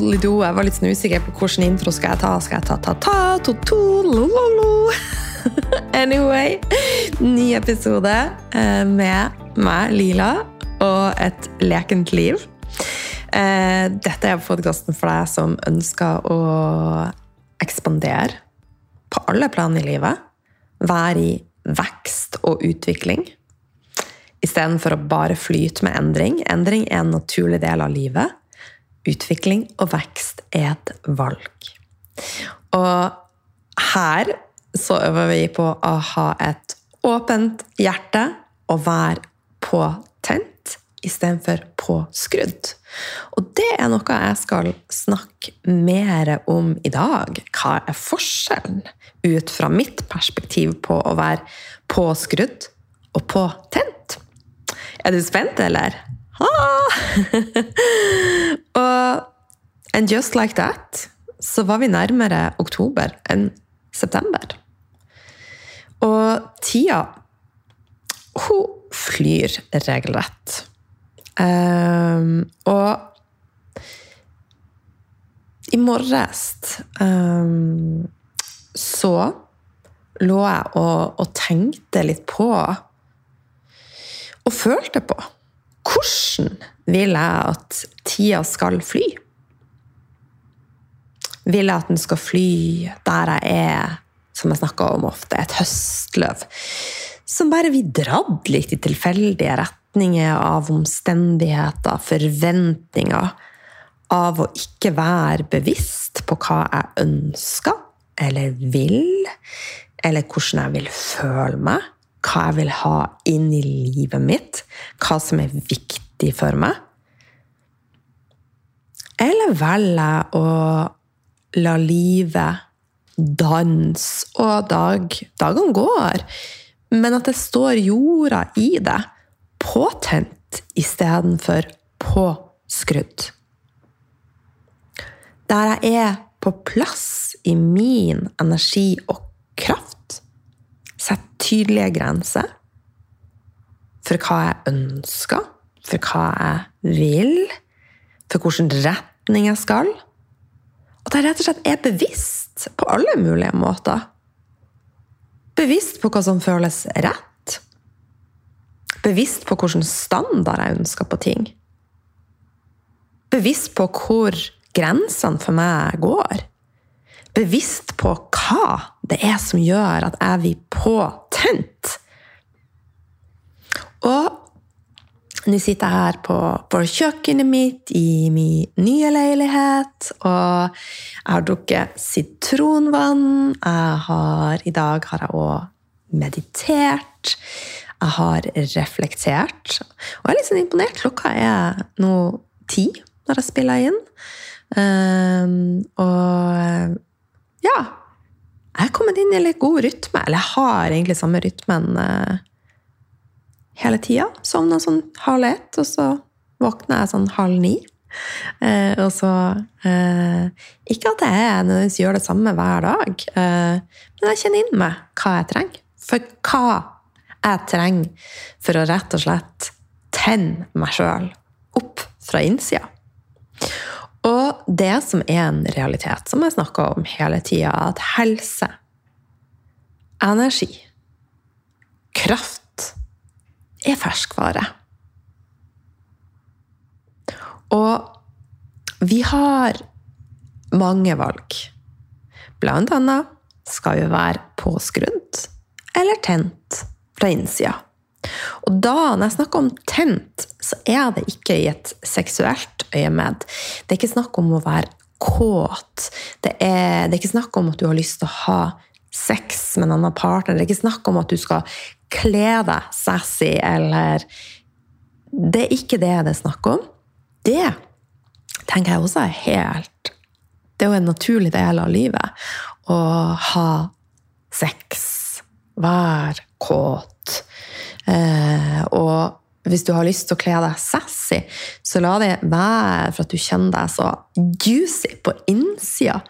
todelido. Jeg var litt sånn usikker på hvilken intro skal jeg ta. Skal jeg ta ta-ta, to-to, lo-lo-lo? Anyway, ny episode eh, med meg, Lila, og et lekent liv. Eh, dette er podkasten for deg som ønsker å ekspandere på alle plan i livet. Være i vekst og utvikling. Istedenfor å bare flyte med endring. Endring er en naturlig del av livet. Utvikling og vekst er et valg. Og her så øver vi på å ha et åpent hjerte og være påtent istedenfor påskrudd. Og det er noe jeg skal snakke mer om i dag. Hva er forskjellen ut fra mitt perspektiv på å være påskrudd og påtent? Er du spent, eller? Ah! og and just like that så var vi nærmere oktober enn september. Og tida Hun flyr regelrett. Um, og i morges um, så lå jeg og, og, tenkte litt på Og følte på hvordan vil jeg at tida skal fly? Vil jeg at den skal fly der jeg er, som jeg snakker om ofte, et høstløv? Som bare blir dratt litt i tilfeldige retninger av omstendigheter, forventninger. Av å ikke være bevisst på hva jeg ønsker eller vil, eller hvordan jeg vil føle meg. Hva jeg vil ha inn i livet mitt. Hva som er viktig for meg. Eller velger jeg å la livet danse, og dag, dagene går. Men at det står jorda i det, påtent istedenfor påskrudd. Der jeg er på plass i min energi og kraft. Tydelige grenser for hva jeg ønsker, for hva jeg vil, for hvilken retning jeg skal. At jeg rett og slett er bevisst på alle mulige måter. Bevisst på hva som føles rett. Bevisst på hvilken standard jeg ønsker på ting. Bevisst på hvor grensene for meg går. Bevisst på hva det er som gjør at jeg blir påtent. Og nå sitter jeg her på, på, kjøkkenet mitt i min nye leilighet, og jeg har drukket sitronvann. Jeg har, I dag har jeg òg meditert. Jeg har reflektert. Og jeg er litt sånn imponert. Klokka er nå ti når jeg spiller inn. Um, og ja Jeg er kommet inn i litt god rytme. Eller jeg har egentlig samme rytmen. eh, hele tida. Sovner sånn halv ett, og så våkner jeg sånn halv ni. Eh, og så eh, Ikke at jeg nødvendigvis gjør det samme hver dag, eh, men jeg kjenner inn meg hva jeg trenger. For hva jeg trenger for å rett og slett tenne meg sjøl opp fra innsida. Og det som er en realitet, som jeg snakker om hele tida, at helse, energi, kraft er ferskvare. Og vi har mange valg. Blant annet skal vi være påskrudd eller tent fra innsida. Og da, når jeg snakker om tent, så er det ikke i et seksuelt øyemed. Det er ikke snakk om å være kåt. Det er, det er ikke snakk om at du har lyst til å ha sex med en annen partner. Det er ikke snakk om at du skal kle deg sassy eller Det er ikke det det er snakk om. Det tenker jeg også er helt Det er jo en naturlig del av livet å ha sex, være kåt. Eh, og hvis du har lyst til å kle deg sassy, så la det være for at du kjenner deg så juicy på innsida,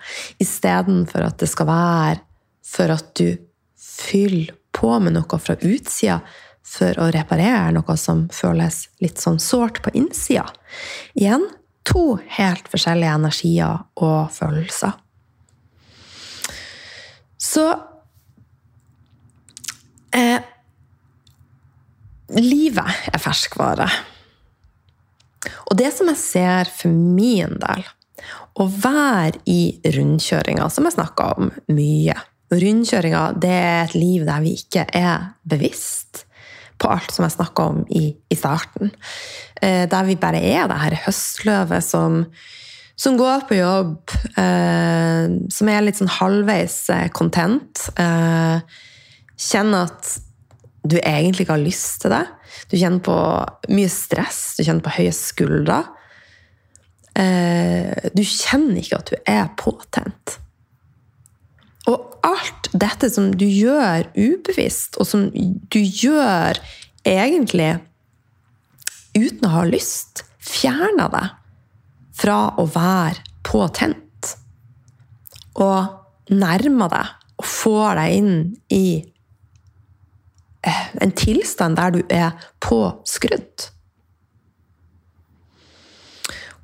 istedenfor at det skal være for at du fyller på med noe fra utsida for å reparere noe som føles litt sånn sårt på innsida. Igjen to helt forskjellige energier og følelser. Så eh, Livet er ferskvare. Og det som jeg ser for min del, å være i rundkjøringa, som jeg snakka om mye Rundkjøringa det er et liv der vi ikke er bevisst på alt som jeg snakka om i, i, starten. Eh, der vi bare er det her høstløvet som, som går på jobb, eh, som er litt sånn halvveis eh, content. Eh, kjenner at du egentlig ikke har lyst til det. Du kjenner på mye stress, du kjenner på høye skuldre. Eh, du kjenner ikke at du er påtent. Og alt dette som du gjør ubevisst, og som du gjør egentlig uten å ha lyst, fjerner deg fra å være påtent. Og nærmer deg og får deg inn i en tilstand der du er påskrudd.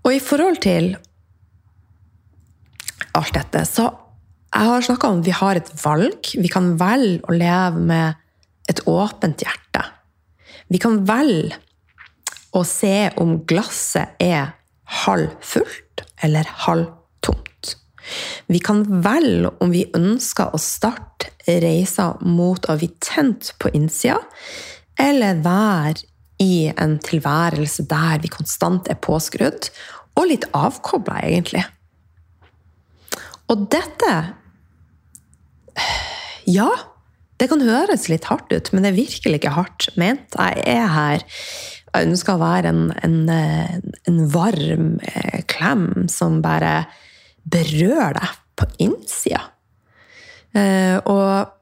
Og i forhold til alt dette, så jeg har snakka om at vi har et valg. Vi kan velge å leve med et åpent hjerte. Vi kan velge å se om glasset er halvfullt eller halvtomt. Vi kan velge om vi ønsker å starte reisa mot å bli tent på innsida, eller være i en tilværelse der vi konstant er påskrudd, og litt avkobla, egentlig. Og dette Ja, det kan høres litt hardt ut, men det er virkelig ikke hardt ment. Jeg er her. Jeg ønsker å være en, en, en varm eh, klem som bare berører deg på innsida. Eh, og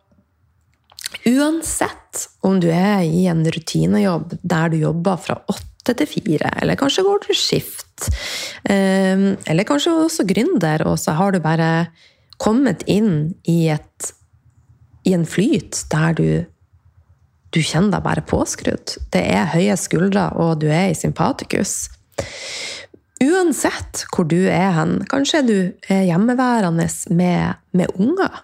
uansett om du er i en rutinejobb der du jobber fra åtte til fire, eller kanskje går du skift, eh, eller kanskje også gründer, og så har du bare kommet inn i, et, i en flyt der du, du kjenner deg bare påskrudd. Det er høye skuldre, og du er i sympatikus. Uansett hvor du er hen, kanskje du er hjemmeværende med, med unger,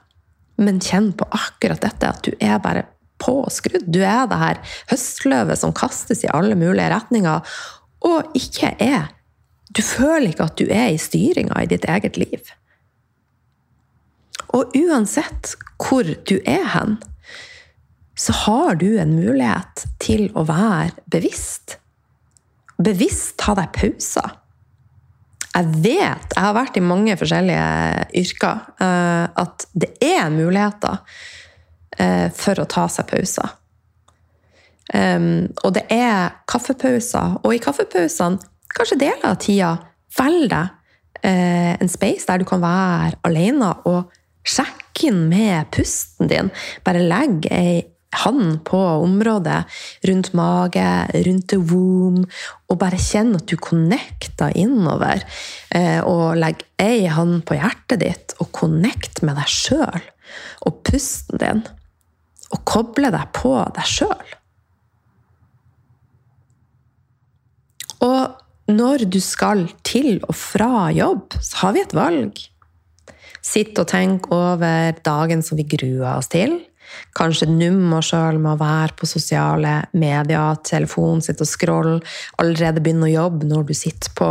men kjenn på akkurat dette, at du er bare påskrudd. Du er det her høstløvet som kastes i alle mulige retninger, og ikke er Du føler ikke at du er i styringa i ditt eget liv. Og uansett hvor du er hen, så har du en mulighet til å være bevisst. Bevisst ta deg pauser. Jeg vet, jeg har vært i mange forskjellige yrker, eh, at det er muligheter eh, for å ta seg pauser. Og det er kaffepauser, og i kaffepausene, kanskje deler av tida, velg deg eh, en space der du kan være alene og sjekke inn med pusten din. Bare legg ei hand på området rundt mage, rundt womb, og bare kjenn at du connecter innover. Eh, og legg ei hand på hjertet ditt og connect med deg sjøl og pusten din. Og koble deg på deg sjøl. Og når du skal til og fra jobb, så har vi et valg. Sitt og tenk over dagen som vi gruer oss til. Kanskje nummer sjøl med å være på sosiale medier, telefonen, sitte og scrolle, allerede begynne å jobbe når du sitter på,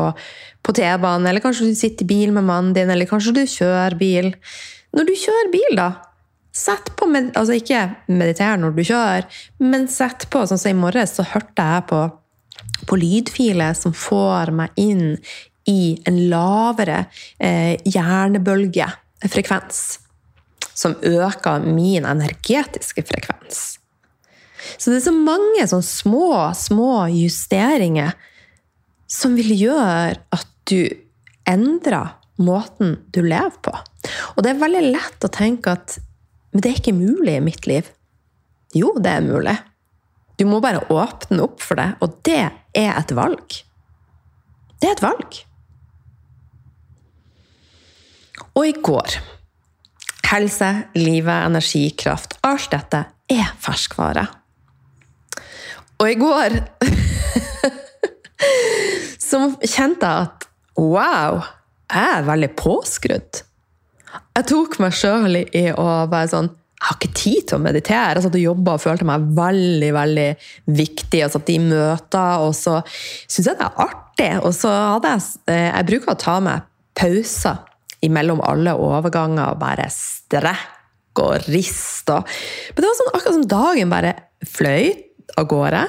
på T-banen, eller kanskje du sitter i bil med mannen din, eller kanskje du kjører bil. Når du kjører bil, da, sett på med, Altså ikke mediter når du kjører, men sett på Sånn som i morges, så hørte jeg på, på lydfiler som får meg inn i en lavere eh, hjernebølgefrekvens. Som øker min energetiske frekvens. Så det er så mange sånne små, små justeringer som vil gjøre at du endrer måten du lever på. Og det er veldig lett å tenke at men det er ikke mulig i mitt liv. Jo, det er mulig. Du må bare åpne opp for det, og det er et valg. Det er et valg. Og i går Helse, livet, energi, kraft. Alt dette er ferskvare. Og i går så kjente jeg at Wow! Jeg er veldig påskrudd. Jeg tok meg sjøl i å være sånn Jeg har ikke tid til å meditere. Jeg satt og jobba og følte meg veldig veldig viktig. og satt i møter, og så syntes jeg det er artig. Og så hadde jeg eh, Jeg bruker å ta meg pauser imellom alle overganger og bare strekk og riste. Men det var sånn akkurat som dagen bare fløy av gårde.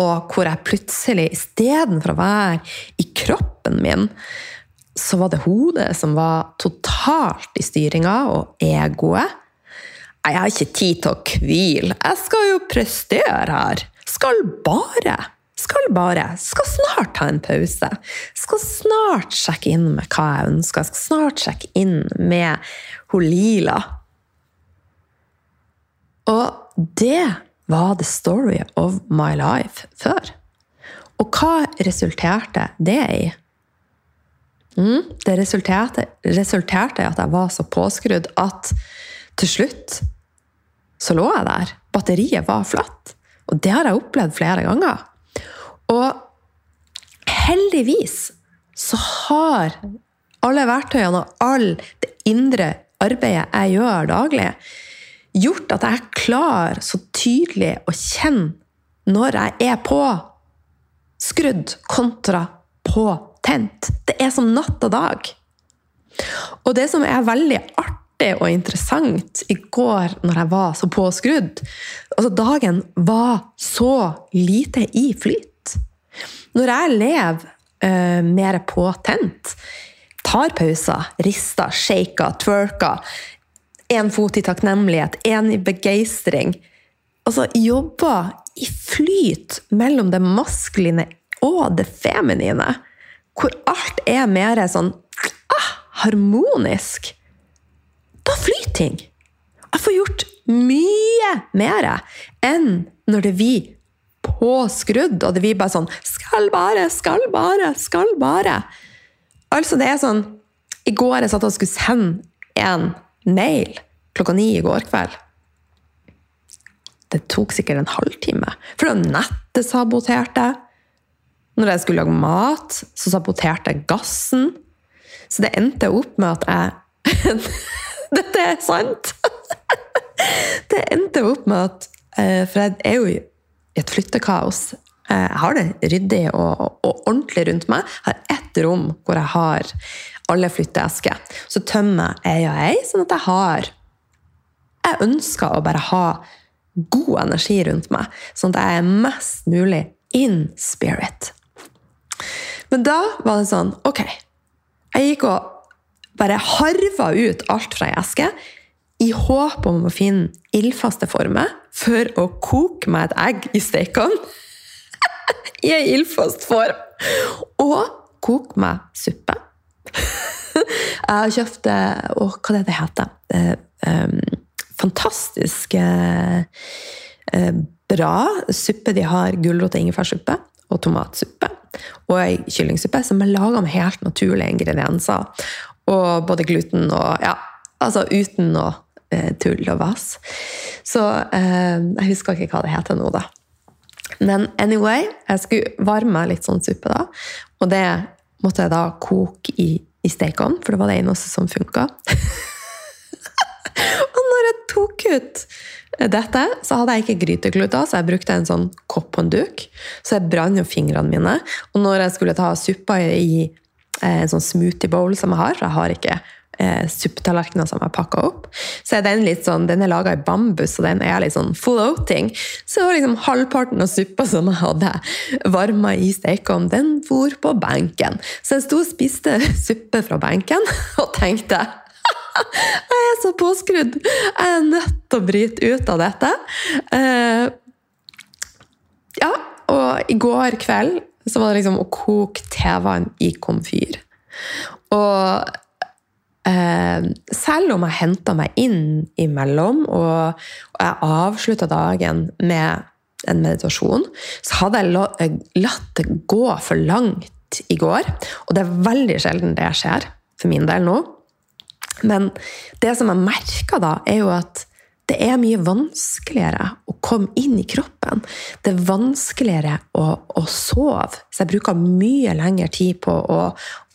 Og hvor jeg plutselig, istedenfor å være i kroppen min, så var det hodet som var totalt i styringa, og egoet. Jeg har ikke tid til å hvile. Jeg skal jo prestere her. Skal bare. Skal bare. Skal snart ta en pause. Skal snart sjekke inn med hva jeg ønsker. Skal snart sjekke inn med hun Lila. Og det var the story of my life før. Og hva resulterte det i? Mm, det resulterte, i at jeg var så påskrudd at til slutt så lå jeg der. Batteriet var flatt. Og det har jeg opplevd flere ganger. Og heldigvis så har alle verktøyene og all det indre arbeidet jeg gjør daglig, gjort at jeg er klar så tydelig å kjenne når jeg er på skrudd kontra på tent. Det er som natt og dag. Og det som er veldig artig og interessant i går når jeg var så påskrudd altså Dagen var så lite i flyt. Når jeg lever uh, mer tent, tar pauser, rister, shaker, twerker Én fot i takknemlighet, én i begeistring Altså jobber i flyt mellom det maskuline og det feminine hvor alt er mer sånn ah, harmonisk, da flyter ting. Jeg får gjort mye mer enn når det er vi påskrudd, og det blir bare sånn Skal bare, skal bare, skal bare. Altså, det er sånn I går jeg satt og skulle sende en mail klokka ni i går kveld. Det tok sikkert en halvtime, for da nettet saboterte. Når jeg skulle lage mat, så saboterte jeg gassen. Så det endte opp med at jeg Dette er sant! Det endte opp med at eh, For jeg er jo et flyttekaos. Eh, jeg har det ryddig og, og ordentlig rundt meg. Jeg har ett rom hvor jeg har alle flytteesker. Så tømmer jeg og jeg, sånn at jeg har Jeg ønsker å bare ha god energi rundt meg, sånn at jeg er mest mulig in spirit. Men da var det sånn Ok. Jeg gikk og bare harva ut alt fra ei eske i håp om å finne ildfaste former for å koke meg et egg i stekeovn. I ei ildfast form. Og koke meg suppe. Jeg har kjøpt å, Hva det det heter? Um, fantastisk bra suppe. De har gulrot- og ingefærsuppe og tomatsuppe og ei kyllingsuppe som er laga med helt naturlige ingredienser. Og både gluten og Ja, altså uten eh, tull og vas. Så eh, jeg husker ikke hva det heter nå, da. Men anyway, jeg skulle varme litt sånn suppe, da. Og det måtte jeg da koke i, i stekeovn, for det var det eneste som funka. og når jeg tok ut dette, så hadde jeg ikke grytekluter, så jeg brukte en sånn kopp på en duk. Så jeg brant jo fingrene mine. Og når jeg skulle ta suppa i eh, en sånn smoothie bowl som jeg har, for jeg har ikke eh, supptallerkener som jeg pakka opp, så er den litt sånn, den er laga i bambus, og den er litt sånn floating. Så liksom halvparten av suppa som jeg hadde varma i stekeovn, den for på benken. Så jeg sto og spiste suppe fra benken og tenkte jeg er så påskrudd! Jeg er nødt til å bryte ut av dette. Uh, ja, og i går kveld så var det liksom å koke tevann i komfyr. Og selv om jeg henta meg inn imellom, og, jeg avslutta dagen med en meditasjon, så hadde jeg latt det gå for langt i går. Og det er veldig sjelden det skjer, for min del nå. Men det som jeg merker da, er jo at det er mye vanskeligere å komme inn i kroppen. Det er vanskeligere å, å sove, så jeg bruker mye lengre tid på å,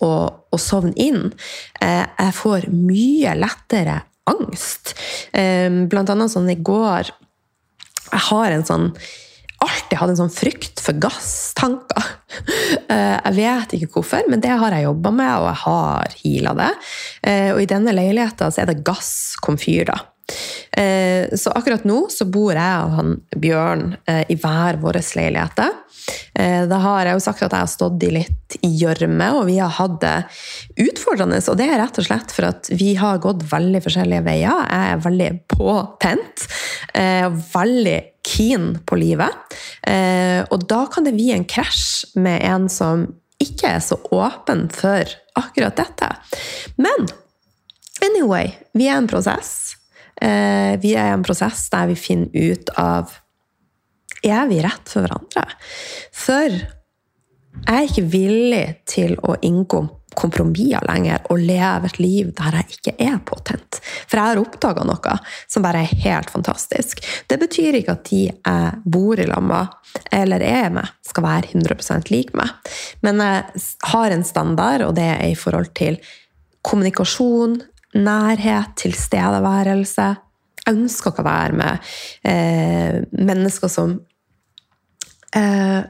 å, å sovne inn. Eh, jeg får mye lettere angst. Eh, blant annet sånn i går Jeg har en sånn alltid hatt en sånn frykt for gasstanker. Eh, jeg vet ikke hvorfor, men det har jeg jobba med, og jeg har heala det. Og i denne leiligheten er det gasskomfyr, da. Eh, så akkurat nå så bor jeg og han Bjørn i hver våre leiligheter. Da har jeg jo sagt at jeg har stått i litt i gjørme, og vi har hatt det utfordrende. Og det er rett og slett for at vi har gått veldig forskjellige veier. Jeg er veldig påtent. Veldig keen på livet. Og da kan det bli en krasj med en som ikke er så åpen for akkurat dette. Men anyway, vi er en prosess. Vi er i en prosess der vi finner ut av er vi rett for hverandre? For jeg er ikke villig til å inngå kompromisser lenger og leve et liv der jeg ikke er påtent. For jeg har oppdaga noe som bare er helt fantastisk. Det betyr ikke at de jeg bor i lag med eller er med, skal være 100% lik meg. Men jeg har en standard, og det er i forhold til kommunikasjon, nærhet, tilstedeværelse. Jeg ønsker ikke å være med eh, mennesker som eh,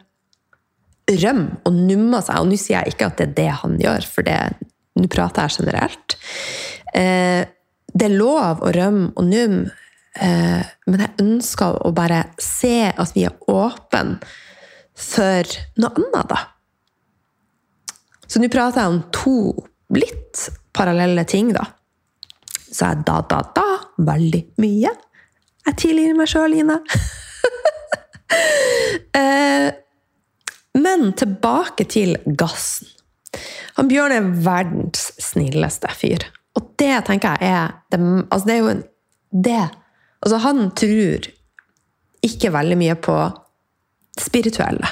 rømmer og nummer seg. Og nå sier jeg ikke at det er det han gjør, for nå prater jeg generelt. Eh, det er lov å rømme og numme, eh, men jeg ønsker å bare se at vi er åpne for noe annet, da. Så nå prater jeg om to litt parallelle ting, da. Så jeg da, da, da veldig mye. Jeg tilgir meg sjøl, Line. Eh, men tilbake til gassen. Han Bjørn er verdens snilleste fyr. Og det tenker jeg er det, altså det er jo en, det Altså, han tror ikke veldig mye på det spirituelle.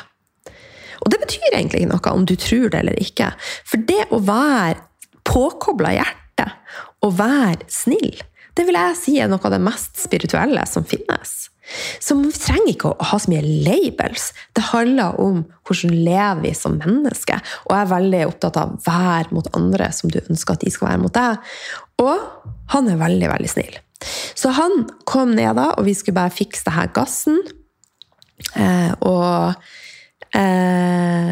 Og det betyr egentlig ikke noe om du tror det eller ikke. For det å være påkobla hjertet, og være snill, det vil jeg si er noe av det mest spirituelle som finnes. Så vi trenger ikke å ha så mye labels. Det handler om hvordan lever vi som mennesker. Og jeg er veldig opptatt av vær mot andre som du ønsker at de skal være mot deg. Og han er veldig, veldig snill. Så han kom ned da, og vi skulle bare fikse det her gassen. Eh, og eh,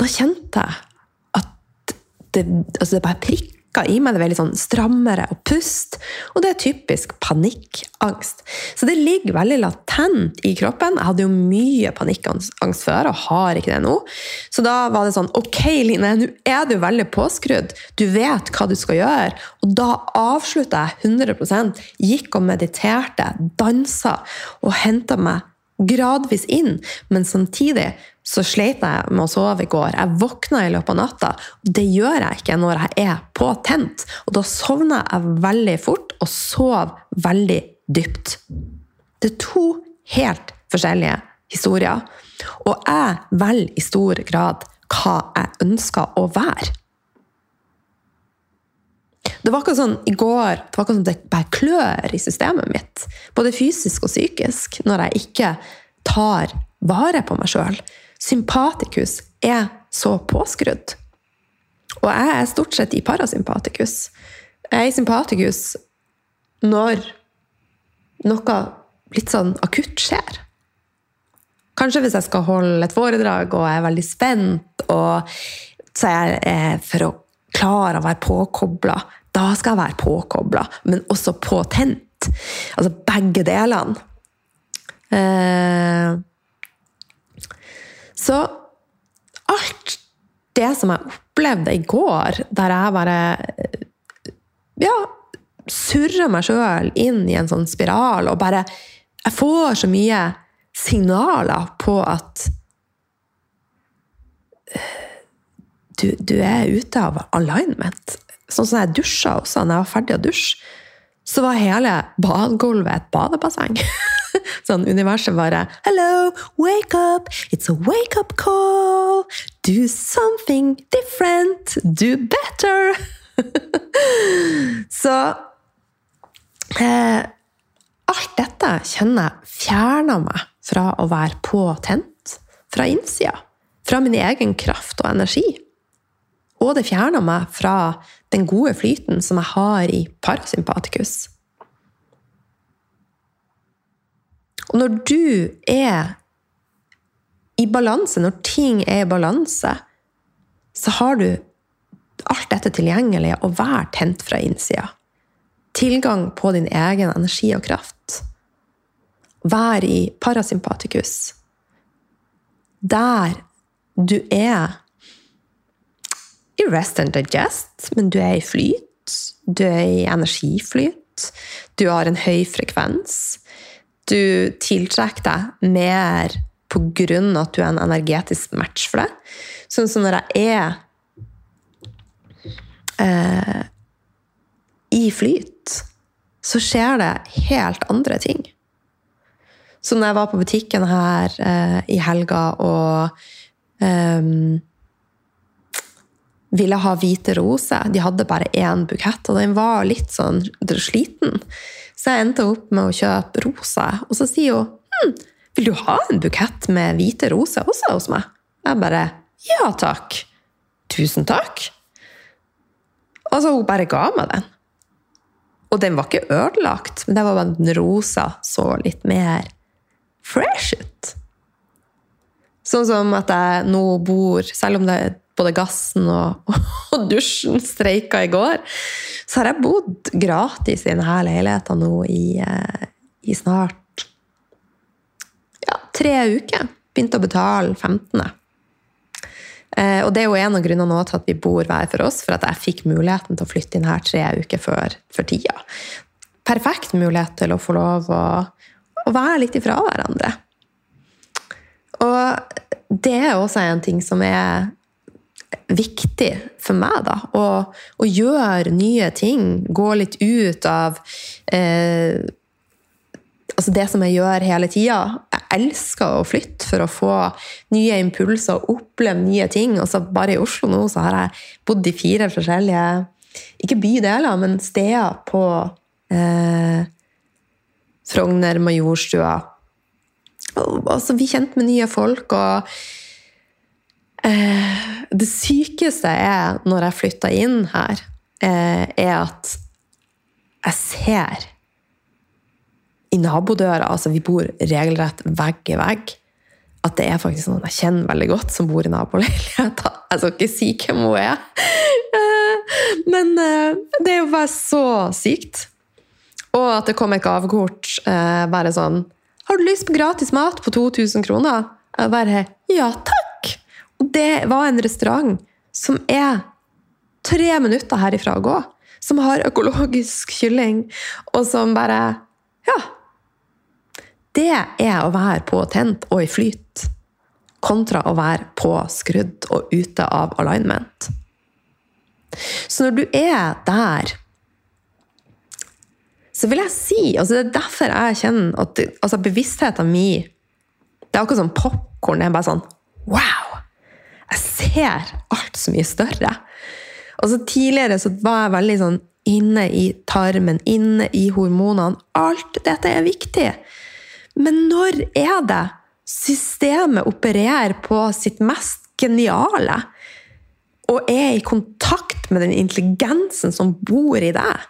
da kjente jeg at det, altså det bare prikk trykka i meg. Det veldig sånn strammere og pust. Og det er typisk panikkangst. Så det ligger veldig latent i kroppen. Jeg hadde jo mye panikkangst før og har ikke det nå. Så da var det sånn Ok, Line, nå er du veldig påskrudd. Du vet hva du skal gjøre. Og da avslutta jeg 100% Gikk og mediterte, dansa og henta meg gradvis inn, men samtidig så sleit jeg med å sove i går. Jeg våkna i løpet av natta. og Det gjør jeg ikke når jeg er på tent. Og da sovna jeg veldig fort og sov veldig dypt. Det er to helt forskjellige historier. Og jeg velger i stor grad hva jeg ønsker å være. Det var ikke sånn i går det var ikke sånn det bare klør i systemet mitt, både fysisk og psykisk, når jeg ikke tar vare på meg sjøl. Sympatikus er så påskrudd. Og jeg er stort sett i parasympatikus. Jeg er i sympatikus når noe litt sånn akutt skjer. Kanskje hvis jeg skal holde et foredrag og jeg er veldig spent, og så jeg er for å klare å være påkobla da skal jeg være påkobla, men også påtent. Altså begge delene. Eh, så alt det som jeg opplevde i går, der jeg bare ja, surra meg sjøl inn i en sånn spiral og bare Jeg får så mye signaler på at du, du er ute av alignment. Sånn som jeg dusja også, når jeg var ferdig å dusje, så var hele badegulvet et badebasseng. sånn universet bare Hello, wake up! It's a wake up call! Do something different! Do better! så eh, alt dette kjenner jeg fjerner meg fra å være påtent fra innsida. Fra min egen kraft og energi. Og det fjerner meg fra den gode flyten som jeg har i parasympatikus. Og når du er i balanse, når ting er i balanse, så har du alt dette tilgjengelig å være tent fra innsida. Tilgang på din egen energi og kraft. Vær i parasympatikus. Der du er i rest and digest, men du er i flyt. Du er i energiflyt. Du har en høy frekvens. Du tiltrekker deg mer på grunn av at du er en energetisk match for det. Sånn som når jeg er eh, i flyt, så skjer det helt andre ting. Så når jeg var på butikken her eh, i helga og eh, ville ha hvite roser. De hadde bare én bukett, og den var litt sånn sliten. Så jeg endte opp med å kjøpe rosa. Og så sier hun hm, vil du ha en bukett med hvite roser også hos meg? Jeg bare ja takk. Tusen takk. Og så hun bare ga meg den. Og den var ikke ødelagt, men det var bare den rosa så litt mer fresh ut. Sånn som at jeg nå bor, selv om det er både gassen og, og dusjen streika i går, så har jeg bodd gratis i denne leiligheten nå i, eh, i snart ja, tre uker. Begynte å betale 15. Eh, og det er jo en av grunnene til at vi bor hver for oss, for at jeg fikk muligheten til å flytte inn her tre uker før før tida. Perfekt mulighet til å få lov å, å være litt ifra hverandre. Og det er også en ting som er viktig for meg, da. Å, å gjøre nye ting. Gå litt ut av eh, altså det som jeg gjør hele tida. Jeg elsker å flytte for å få nye impulser og oppleve nye ting. Og så bare i Oslo nå så har jeg bodd i fire forskjellige ikke bydeler, men steder på eh, Frogner, Majorstua. Altså, vi kjente med nye folk. og Eh, det sykeste er når jeg flytta inn her, eh, er at jeg ser i nabodøra Altså, vi bor regelrett vegg i vegg. At det er faktisk noen jeg kjenner veldig godt, som bor i naboleiligheta. Jeg skal ikke si hvem hun er. Eh, men det er jo bare så sykt. Og at det kom et gavekort bare sånn 'Har du lyst på gratis mat på 2000 kroner?' Jeg bare 'Ja, takk!' Det var en restaurant som er tre minutter herifra å gå. Som har økologisk kylling, og som bare Ja. Det er å være på tent og i flyt, kontra å være påskrudd og ute av alignment. Så når du er der så vil jeg si altså Det er derfor jeg kjenner at altså bevisstheten min Det er akkurat som popkorn. Det er bare sånn Wow! Jeg ser alt så mye større. Og så tidligere så var jeg veldig sånn inne i tarmen, inne i hormonene. Alt dette er viktig. Men når er det systemet opererer på sitt mest geniale og er i kontakt med den intelligensen som bor i deg?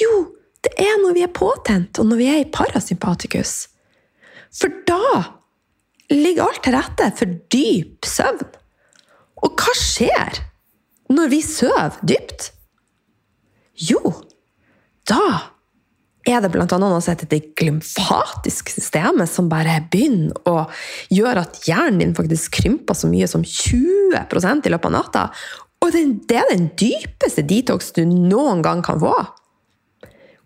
Jo, det er når vi er påtent, og når vi er i parasympatikus. For da ligger alt til rette for dyp søvn. Og hva skjer når vi sover dypt? Jo, da er det bl.a. noe som heter det glymfatiske systemet, som bare begynner å gjøre at hjernen din faktisk krymper så mye som 20 i løpet av natta. Og det er den dypeste detox du noen gang kan få.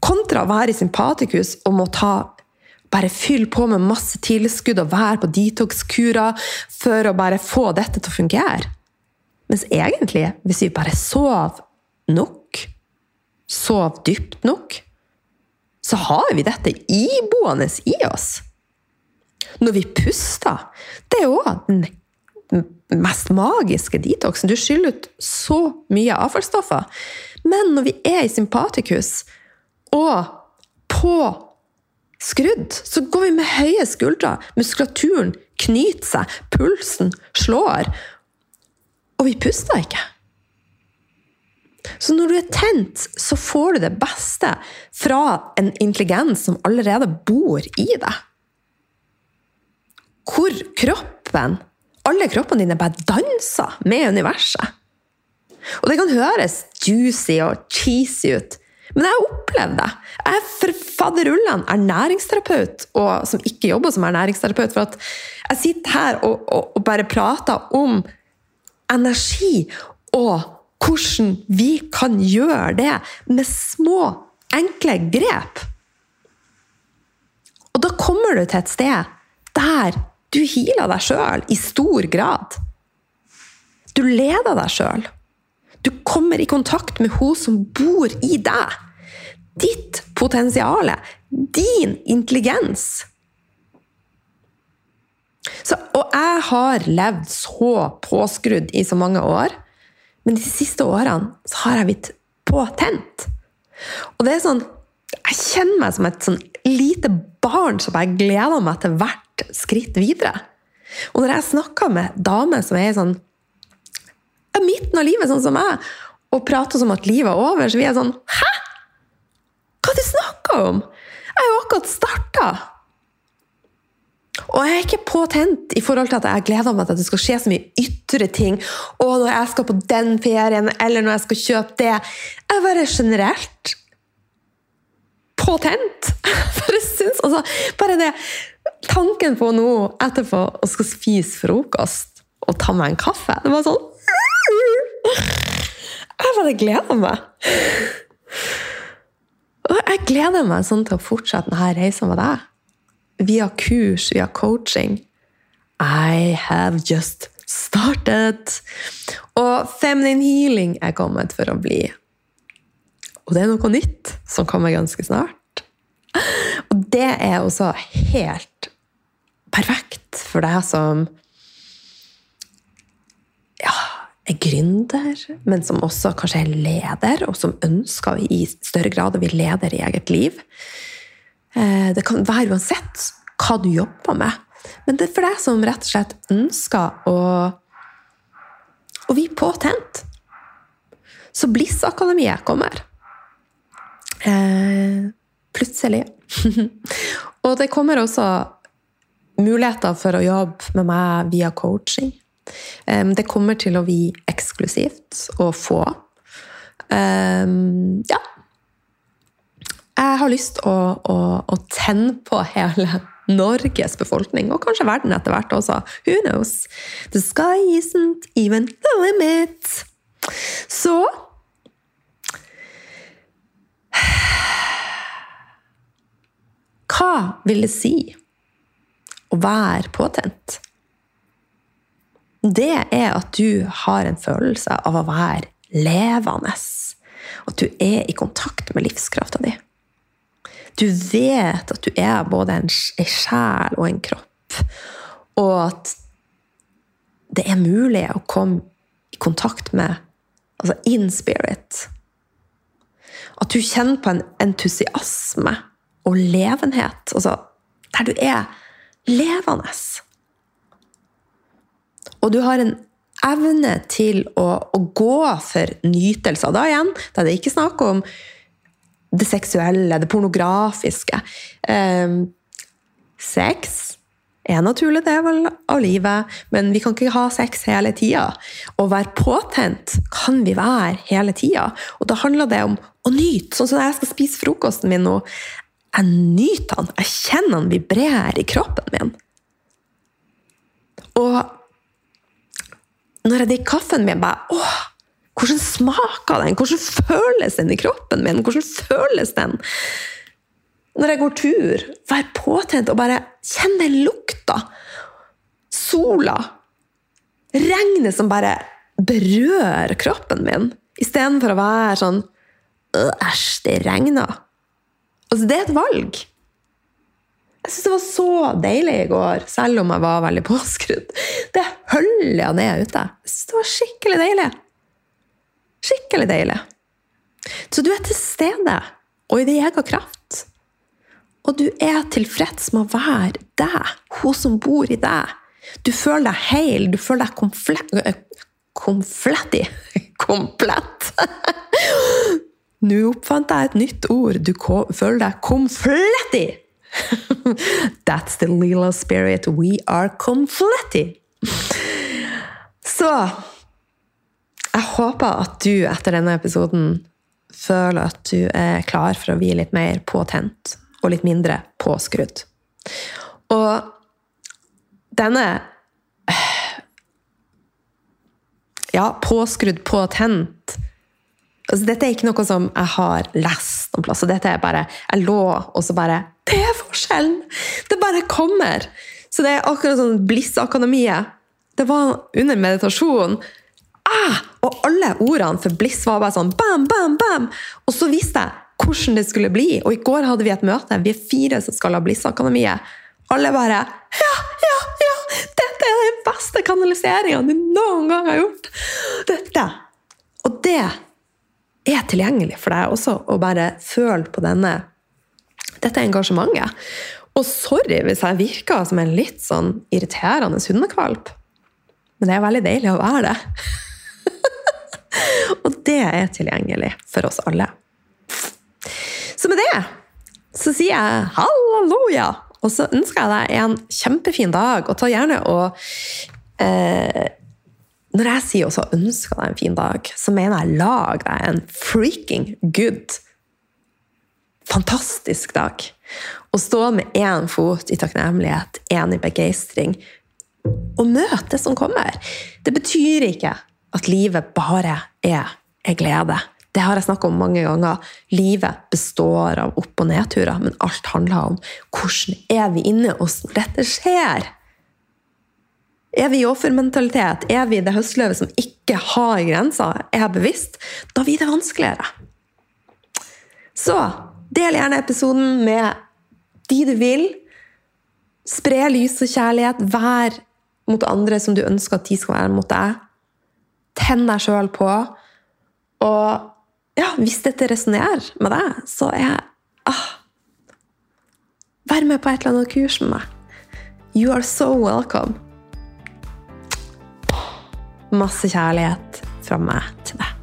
Kontra å være i sympatikus og må ta bare fylle på med masse tilskudd og være på detox-kurer for å bare få dette til å fungere. Mens egentlig, hvis vi bare sov nok, sov dypt nok, så har vi dette iboende i oss. Når vi puster Det er òg den mest magiske detoxen. Du skyller ut så mye avfallsstoffer. Men når vi er i sympatikus, og på skrudd, så går vi med høye skuldre. Muskulaturen knyter seg, pulsen slår, og vi puster ikke. Så når du er tent, så får du det beste fra en intelligens som allerede bor i deg. Hvor kroppen, alle kroppene dine, bare danser med universet. Og det kan høres juicy og cheesy ut, men jeg har opplevd det. Jeg er for fadderullan ernæringsterapeut, og som ikke jobber som ernæringsterapeut. For at jeg sitter her og, og, og bare prater om energi og hvordan vi kan gjøre det med små, enkle grep. Og da kommer du til et sted der du healer deg sjøl i stor grad. Du leder deg sjøl. Du kommer i kontakt med hun som bor i deg. Ditt potensial. Din intelligens. Så, og jeg har levd så påskrudd i så mange år, men de siste årene så har jeg blitt påtent. Og det er sånn Jeg kjenner meg som et sånn lite barn som jeg gleder meg til hvert skritt videre. Og når jeg snakker med damer som er sånn midten av livet, sånn som meg, og prater som at livet er over, så vi er sånn Hæ?! Hva er det du snakker om?! Jeg har jo akkurat starta! Og jeg er ikke påtent i forhold til at jeg gleder meg til at det skal skje så mye ytre ting. Og når jeg skal på den ferien, eller når jeg skal kjøpe det. Jeg bare generelt påtent. Bare syns altså, Bare det Tanken på nå etterpå å skal spise frokost og ta meg en kaffe Det var sånn Jeg bare gleder meg. Og jeg gleder meg sånn til å fortsette denne reisa med deg. Via kurs, via coaching. I have just started! Og feminine healing er kommet for å bli. Og det er noe nytt som kommer ganske snart. Og det er også helt perfekt for deg som er gründer, men som også kanskje er leder, og som ønsker i større grad å bli leder i eget liv. Eh, det kan være uansett hva du jobber med. Men det er for deg som rett og slett ønsker å, å bli påtent. Så Bliss-akademiet kommer. Eh, plutselig. og det kommer også muligheter for å jobbe med meg via coaching. Det kommer til å bli eksklusivt å få. Ja. Jeg har lyst å, å, å tenne på hele Norges befolkning, og kanskje verden etter hvert også. Who knows? The sky isn't even the limit. Så Hva vil det si å være påtent? det er at du har en følelse av å være levende. At du er i kontakt med livskrafta di. Du vet at du er både en, sjel og en kropp, og at det er mulig å komme i kontakt med altså in spirit. At du kjenner på en entusiasme og levenhet, altså der du er levende. Og du har en evne til å, å gå for nytelser. Da igjen, da er det ikke snakk om det seksuelle, det pornografiske. Eh, sex er naturlig del av livet, men vi kan ikke ha sex hele tida. Å være påtent kan vi være hele tida. Og da handler det om å nyte. Sånn som når jeg skal spise frokosten min nå. Jeg nyter den. Jeg kjenner den vibrere i kroppen min. Og når jeg drikker kaffen min, bare åh, hvordan smaker den? Hvordan føles den i kroppen min? Hvordan føles den? Når jeg går tur, vær påtent og bare kjenn den lukta. Sola. Regnet som bare berører kroppen min, istedenfor å være sånn Æsj, det regner. Altså, det er et valg. Jeg syns det var så deilig i går, selv om jeg var veldig påskrudd. Det hølja ned ute. Jeg syns det var skikkelig deilig. Skikkelig deilig. Så du er til stede, og i din egen kraft. Og du er tilfreds med å være deg, hun som bor i deg. Du føler deg hel, du føler deg komplett Komfletti. Komplett! Nå oppfant jeg et nytt ord. Du føler deg komfletti! That's the Lila spirit. We are confletti! Så jeg håper at du etter denne episoden føler at du er klar for å bli litt mer påtent og litt mindre påskrudd. Og denne Ja, påskrudd, påtent altså, Dette er ikke noe som jeg har lest noen plass. Dette er bare Jeg lå, og så bare Det er forskjellen! Det bare kommer! Så det er akkurat sånn Bliss-akademiet. Det var under meditasjon. Ah! Og alle ordene for Bliss var bare sånn bam, bam, bam! Og så visste jeg hvordan det skulle bli. Og i går hadde vi et møte. Vi er fire som skal ha Bliss-akademiet. Alle bare Ja, ja, ja! Dette er den beste kanaliseringa du noen gang har gjort! Dette. Og det er tilgjengelig for deg også, å bare føle på denne, dette engasjementet. Og sorry hvis jeg virker som en litt sånn irriterende hundekvalp. Men det er veldig deilig å være det. Og det er tilgjengelig for oss alle. Så med det så sier jeg halleluja! Og så ønsker jeg deg en kjempefin dag, og ta gjerne og eh, Når jeg sier også ønsker deg en fin dag, så mener jeg lag deg en freaking good, fantastisk dag. Å stå med én fot i takknemlighet, én i begeistring, og møte det som kommer. Det betyr ikke at livet bare er, er glede. Det har jeg snakka om mange ganger. Livet består av opp- og nedturer, men alt handler om hvordan er vi inni oss dette skjer. Er vi i offermentalitet? Er vi det høstløvet som ikke har grenser? Er jeg bevisst? Da blir det vanskeligere. Så del gjerne episoden med de du vil. Spre lys og kjærlighet. Vær mot andre som du ønsker at de skal være mot deg. Tenn deg sjøl på. Og ja, hvis dette resonnerer med deg, så er jeg ah, Vær med på et eller annet kurs med meg. You are so welcome. Masse kjærlighet fra meg til deg.